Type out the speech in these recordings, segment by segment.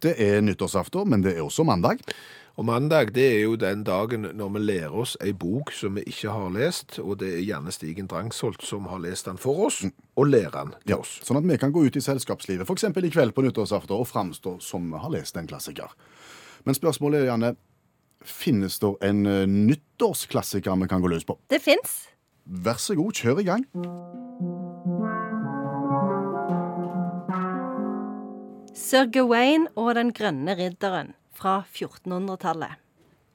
Det er nyttårsaften, men det er også mandag. Og mandag det er jo den dagen når vi lærer oss ei bok som vi ikke har lest, og det er gjerne Stigen Drangsholt som har lest den for oss, og lærer den til oss. Sånn at vi kan gå ut i selskapslivet, f.eks. i kveld på nyttårsaften, og framstå som vi har lest en klassiker. Men spørsmålet er gjerne finnes det en eh, nyttårsklassiker vi kan gå løs på? Det fins. Vær så god, kjør i gang. Sir Gawain og den grønne ridderen fra 1400-tallet.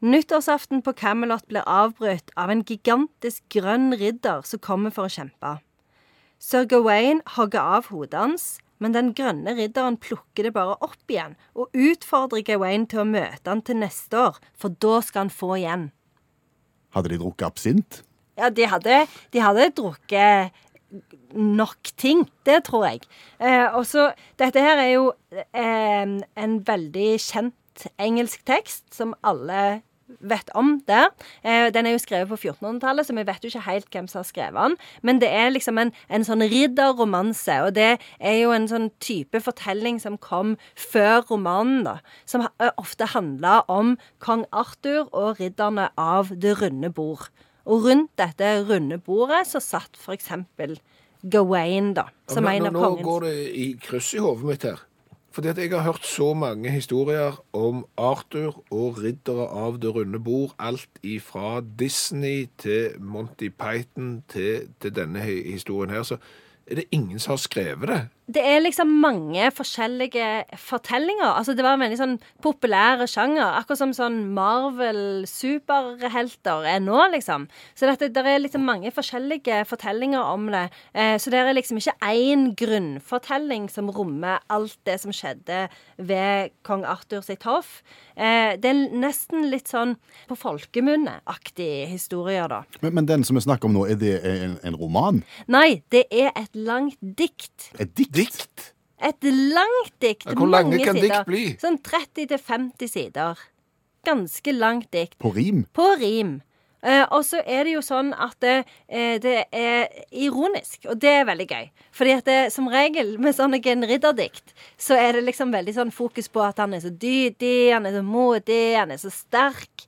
Nyttårsaften på Camelot blir avbrutt av en gigantisk grønn ridder som kommer for å kjempe. Sir Gawain hogger av hodet hans, men den grønne ridderen plukker det bare opp igjen og utfordrer Gawain til å møte han til neste år, for da skal han få igjen. Hadde de drukket absint? Ja, de hadde, de hadde drukket nok ting. Det tror jeg. Eh, og så Dette her er jo eh, en veldig kjent engelsk tekst som alle vet om der. Eh, den er jo skrevet på 1400-tallet, så vi vet jo ikke helt hvem som har skrevet den. Men det er liksom en, en sånn ridderromanse, og det er jo en sånn type fortelling som kom før romanen, da. Som ofte handla om kong Arthur og ridderne av Det runde bord. Og rundt dette runde bordet så satt eksempel Gawain, da. Som Ja, en av kongens nå går det i kryss i hodet mitt her. Fordi at jeg har hørt så mange historier om Arthur og riddere av det runde bord. Alt ifra Disney til Monty Python til, til denne historien her. Så er det ingen som har skrevet det. Det er liksom mange forskjellige fortellinger. Altså Det var en veldig sånn populære sjanger. Akkurat som sånn Marvel-superhelter er nå, liksom. Så det, det er liksom mange forskjellige fortellinger om det. Eh, så det er liksom ikke én grunnfortelling som rommer alt det som skjedde ved kong Arthur sitt hoff. Eh, det er nesten litt sånn på folkemunne-aktig historier, da. Men, men den som vi snakker om nå, er det en, en roman? Nei, det er et langt dikt. Et dikt? Dikt? Et langt dikt. Ja, hvor lange kan sider. dikt bli? Sånn 30-50 sider. Ganske langt dikt. På rim? På rim. Eh, og så er det jo sånn at det, eh, det er ironisk, og det er veldig gøy. Fordi at det, som regel med sånne genridderdikt, så er det liksom veldig sånn fokus på at han er så dydig, han er så modig, han er så sterk.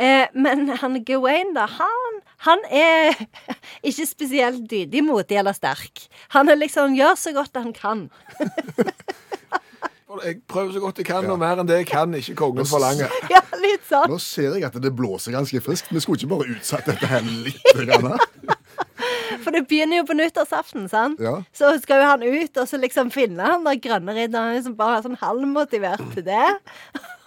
Eh, men han Gawain, da, han, han er ikke spesielt dydig, modig eller sterk. Han er liksom gjør så godt han kan. Jeg prøver så godt jeg kan, og mer enn det jeg kan, ikke kongen forlange. Ja, litt sånn. Nå ser jeg at det blåser ganske friskt. Vi skulle ikke bare utsatt dette her litt. Grann. For det begynner jo på nyttårsaften, sant? Ja. Så skal jo han ut og så liksom finne han der grønne ridderen som bare er sånn halvmotivert til det.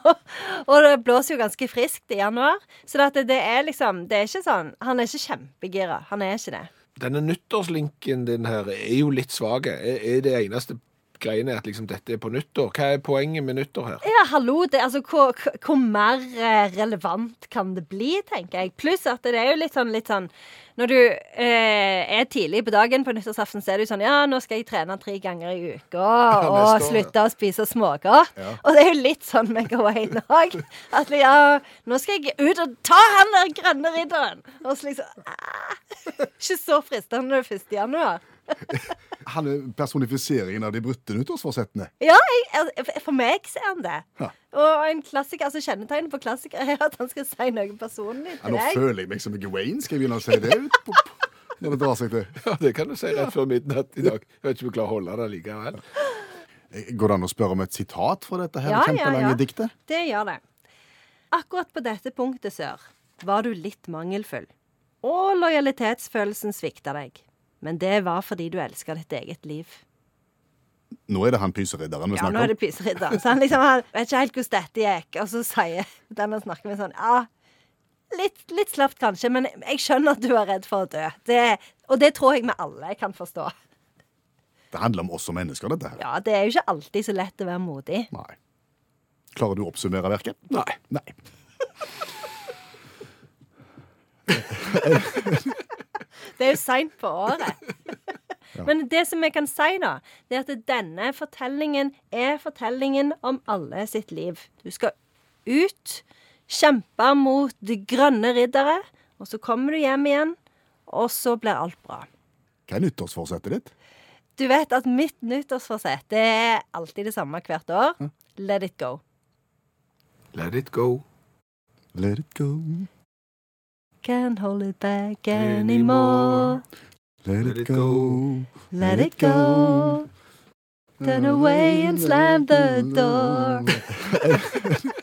og det blåser jo ganske friskt i januar. Så det, det er liksom Det er ikke sånn Han er ikke kjempegira. Han er ikke det. Denne nyttårslinken din her er jo litt svak. Er, er det eneste greiene at liksom dette er på nyttår? Hva er poenget med nyttår her? Ja, hallo, det, altså, hvor, hvor mer eh, relevant kan det bli, tenker jeg. Pluss at det er jo litt sånn, litt sånn Når du eh, er tidlig på dagen på nyttårsaften, så er du sånn Ja, nå skal jeg trene tre ganger i uka og neste år, slutte å spise smågodt. Og det er jo litt sånn med Gawain òg. At ja, nå skal jeg ut og ta han der grønne ridderen. Og så liksom ah, Ikke så fristende når det er 1. januar. Han er personifiseringen av de brutte nyttårsforsettene. Ja, jeg, for meg så er han det. Ja. Og en klassiker, altså kjennetegnet på klassikere er at han skal si noe personlig Ja, til nå deg. føler jeg meg som Gawain. Skal jeg begynne å si det ut på, på, når det drar seg til? Ja, Det kan du si rett før midnatt i dag. Jeg vet ikke om vi klarer å holde det likevel. Eh, Går det an å spørre om et sitat fra dette her Ja, ja, kjempelange ja. diktet? Det gjør det. Akkurat på dette punktet, sør, var du litt mangelfull. Og lojalitetsfølelsen svikta deg. Men det var fordi du elska ditt eget liv. Nå er det han pyseridderen vi Ja, nå er det pyseridderen. Så han liksom han vet ikke helt hvordan dette gikk, og så sier den han snakker med sånn Ja, litt, litt slapt kanskje, men jeg skjønner at du er redd for å dø. Det, og det tror jeg vi alle kan forstå. Det handler om oss som mennesker, dette her. Ja, det er jo ikke alltid så lett å være modig. Nei. Klarer du å oppsummere verket? Nei. Nei. Det er jo seint på året. Men det som jeg kan si, da, det er at denne fortellingen er fortellingen om alle sitt liv. Du skal ut, kjempe mot de grønne riddere, og så kommer du hjem igjen, og så blir alt bra. Hva er nyttårsforsettet ditt? Du vet at mitt nyttårsforsett det er alltid det samme hvert år. Let it go. Let it go. Let it go. Can't hold it back Anymore. anymore. Let, Let it it go. go. Let it go. Turn away and slam the door.